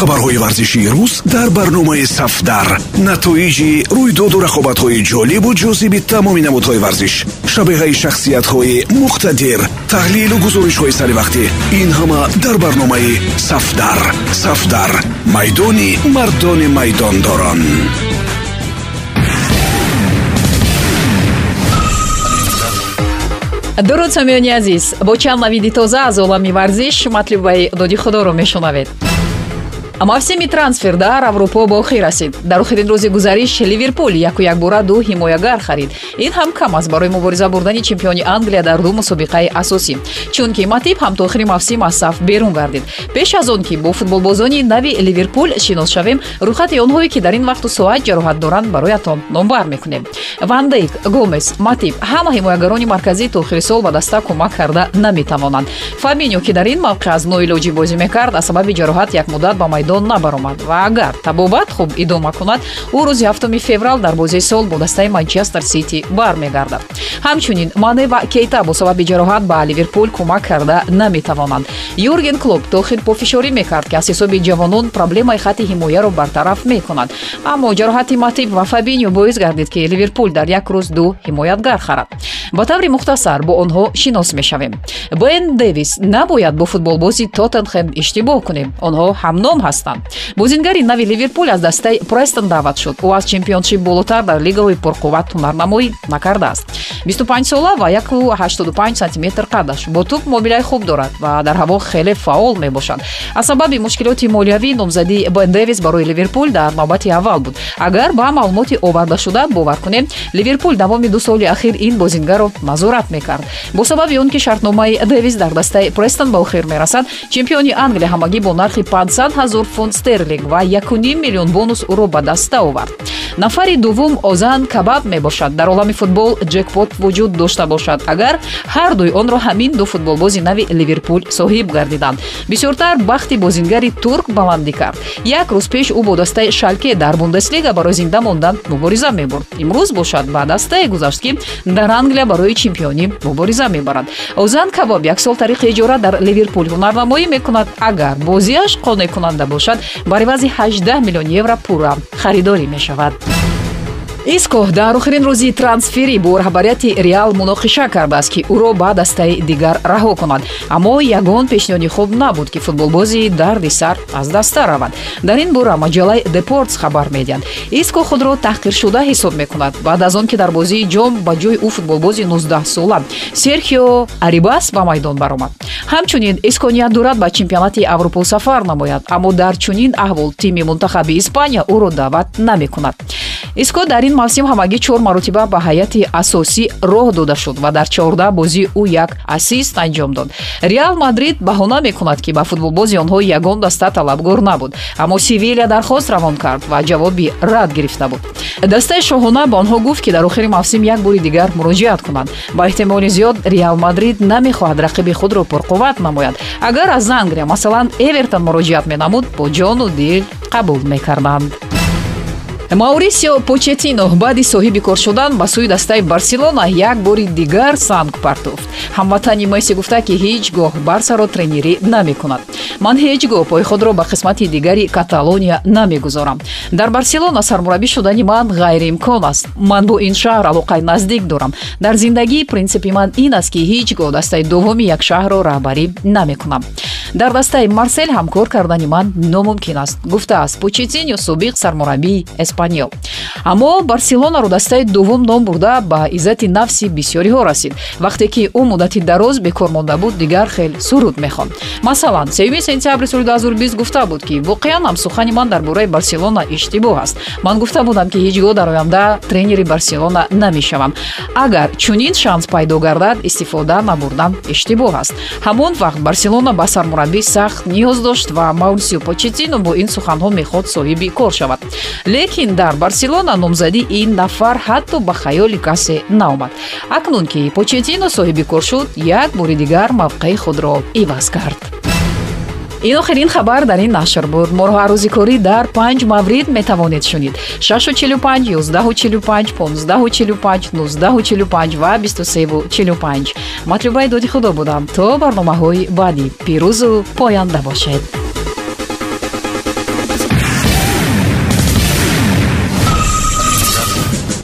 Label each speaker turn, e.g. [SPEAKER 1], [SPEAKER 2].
[SPEAKER 1] хабарҳои варзишии рӯз дар барномаи сафдар. Натоиҷи рӯйдоду рақобатҳои ҷолибу ҷозиби тамоми намудҳои варзиш шабеҳаи шахсиятҳои муқтадир таҳлилу гузоришҳои саривақтӣ ин ҳама дар барномаи сафдар. Сафдар майдони мардони майдондорон.
[SPEAKER 2] Дуруд самиёни азиз бо чанд навиди тоза аз олами варзиш матлубаи доди худоро мешунавед мавсими трансфер дар аврупо бо охир расид. Дар охирин рӯзи гузариш ливерпул яку якбора ду ҳимоягар харид. Ин ҳам кам аст барои мубориза бурдани чемпиони англия дар ду мусобиқаи асосӣ. Чунки матиб ҳам то охири мавсим аз саф берун гардид пеш аз он ки бо футболбозони нави ливерпул шинос шавем рӯйхати онҳое ки дар ин вақту соат ҷароҳат доранд бароятон номбар мекунем. Вандейк гомес матиб ҳама ҳимоягарони марказӣ то охири сол ба даста кӯмак карда наметавонанд. Фабиньо ки дар ин мавқеъ аз ноилоҷӣ бозӣ мекард аз сабаби ҷароҳат як муддат ба майдон майдон набаромад. Ва агар табобат хуб идома кунад ӯ рӯзи ҳафтуми феврал дар бозии сол бо дастаи манчестер сити бармегардад. Ҳамчунин мане ва кейта бо сабаби ҷароҳат ба ливерпул кӯмак карда наметавонанд. Юрген клуб то охир пофишорӣ мекард ки аз ҳисоби ҷавонон проблемаи хатти ҳимояро бартараф мекунад. Аммо ҷароҳати матиб ва фабиньо боис гардид ки ливерпул дар як рӯз ду ҳимоятгар харад. Ба таври мухтасар бо онҳо шинос мешавем. Бен дэвис набояд бо футболбози тоттенхем иштибоҳ кунем. Онҳо ҳамном ҳастанд бозингари нави ливерпул аз дастаи престон даъват шуд. Ӯ аз чемпионшип болотар дар лигаҳои пурқувват ҳунарнамоӣ накардааст. 25сола ва 185 сантиметр қадаш. Бо туп муомилаи хуб дорад ва дар ҳаво хеле фаъол мебошад. Аз сабаби мушкилоти молиявӣ номзадии бен дэвис барои ливерпул дар навбати аввал буд. Агар ба маълумоти овардашуда бовар кунем. Ливерпул давоми ду соли ахир ин бозингарро назорат мекард. Бо сабаби он ки шартномаи дэвис дар дастаи престон ба охир мерасад чемпиони англия ҳамагӣ бо нархи 500 ҳазор фунт стерлинг ва 1 миллион бонус ӯро ба даста овард нафари дуввум озан кабаб мебошад. Дар олами футбол ҷекпот вуҷуд дошта бошад агар ҳар дуи онро ҳамин ду футболбози нави ливерпул соҳиб гардиданд. Бисёртар бахти бозингари турк баландӣ кард. Як рӯз пеш ӯ бо дастаи шалке дар бундеслига барои зинда мондан мубориза мебурд. Имрӯз бошад ба дастае гузашт ки дар англия барои чемпионӣ мубориза мебарад. Озан кабоб як сол тариқи иҷора дар ливерпул ҳунарнамоӣ мекунад. Агар бозиаш қонеъкунанда бошад бар ивази 18 миллион евро пурра харидорӣ мешавад иско дар охирин рӯзи трансферӣ бо раҳбарияти реал муноқиша кардааст ки ӯро ба дастаи дигар раҳо кунад. Аммо ягон пешниҳоди хуб набуд ки футболбози дарди сар аз даста равад. Дар ин бора маҷалаи депортс хабар медиҳад иско худро таҳқиршуда ҳисоб мекунад. Баъд аз он ки дар бозии ҷом ба ҷои ӯ футболбози 19сола серхио арибас ба майдон баромад. Ҳамчунин иско ният дорад ба чемпионати аврупо сафар намояд аммо дар чунин аҳвол тими мунтахаби испания ӯро даъват намекунад иско дар ин мавсим ҳамагӣ чор маротиба ба ҳайати асосӣ роҳ дода шуд ва дар чорда бозӣ ӯ як ассист анҷом дод. Реал мадрид баҳона мекунад ки ба футболбози онҳо ягон даста талабгор набуд аммо севилия дархост равон кард ва ҷавоби рад гирифта буд. Дастаи шоҳона ба онҳо гуфт ки дар охири мавсим як бори дигар муроҷиат кунанд. Ба эҳтимоли зиёд реал мадрид намехоҳад рақиби худро пурқувват намояд. Агар аз англия масалан эвертон муроҷиат менамуд бо ҷону дил қабул мекарданд маурисио почетино баъди соҳиби кор шудан ба сӯи дастаи барселона як бори дигар санг партофт ҳамватани месси гуфта ки ҳеҷ гоҳ барсаро тренерӣ намекунад. Ман ҳеҷ гоҳ пои худро ба қисмати дигари каталония намегузорам. Дар барселона сармураббӣ шудани ман ғайриимкон аст. Ман бо ин шаҳр алоқаи наздик дорам. Дар зиндагӣ принсипи ман ин аст ки ҳеҷ гоҳ дастаи дуввуми як шаҳрро раҳбарӣ намекунам дар дастаи марсел ҳам кор кардани ман номумкин аст. гуфтааст почетиньо собиқ сармураббии испаньол аммо барселонаро дастаи дуввум ном бурда ба иззати нафси бисёриҳо расид. Вақте ки ӯ муддати дароз бекор монда буд дигар хел суруд мехонд. Масалан сеюми сентябри соли 2020 гуфта буд ки воқеан ҳам сухани ман дар бораи барселона иштибоҳ аст. Ман гуфта будам ки ҳеҷ гоҳ дар оянда тренери барселона намешавам. Агар чунин шанс пайдо гардад истифода набурдан иштибоҳ аст. Ҳамон вақт барселона ба сармураббӣ сахт ниёз дошт ва маурисио почетино бо ин суханҳо мехост соҳиби кор шавад. Лекин дар барселона номзадӣ ин нафар ҳатто ба хаёли касе наомад. Акнун ки почетино соҳиби кор шуд як бори дигар мавқеи худро иваз кард ин охирин хабар дар ин нашр буд. Моро арӯзи корӣ дар панҷ маврид метавонед шунид. 645 145 1545 1945 ва 2345 матлубаи доди худо будам. То барномаҳои баъдӣ пирӯзу поянда бошед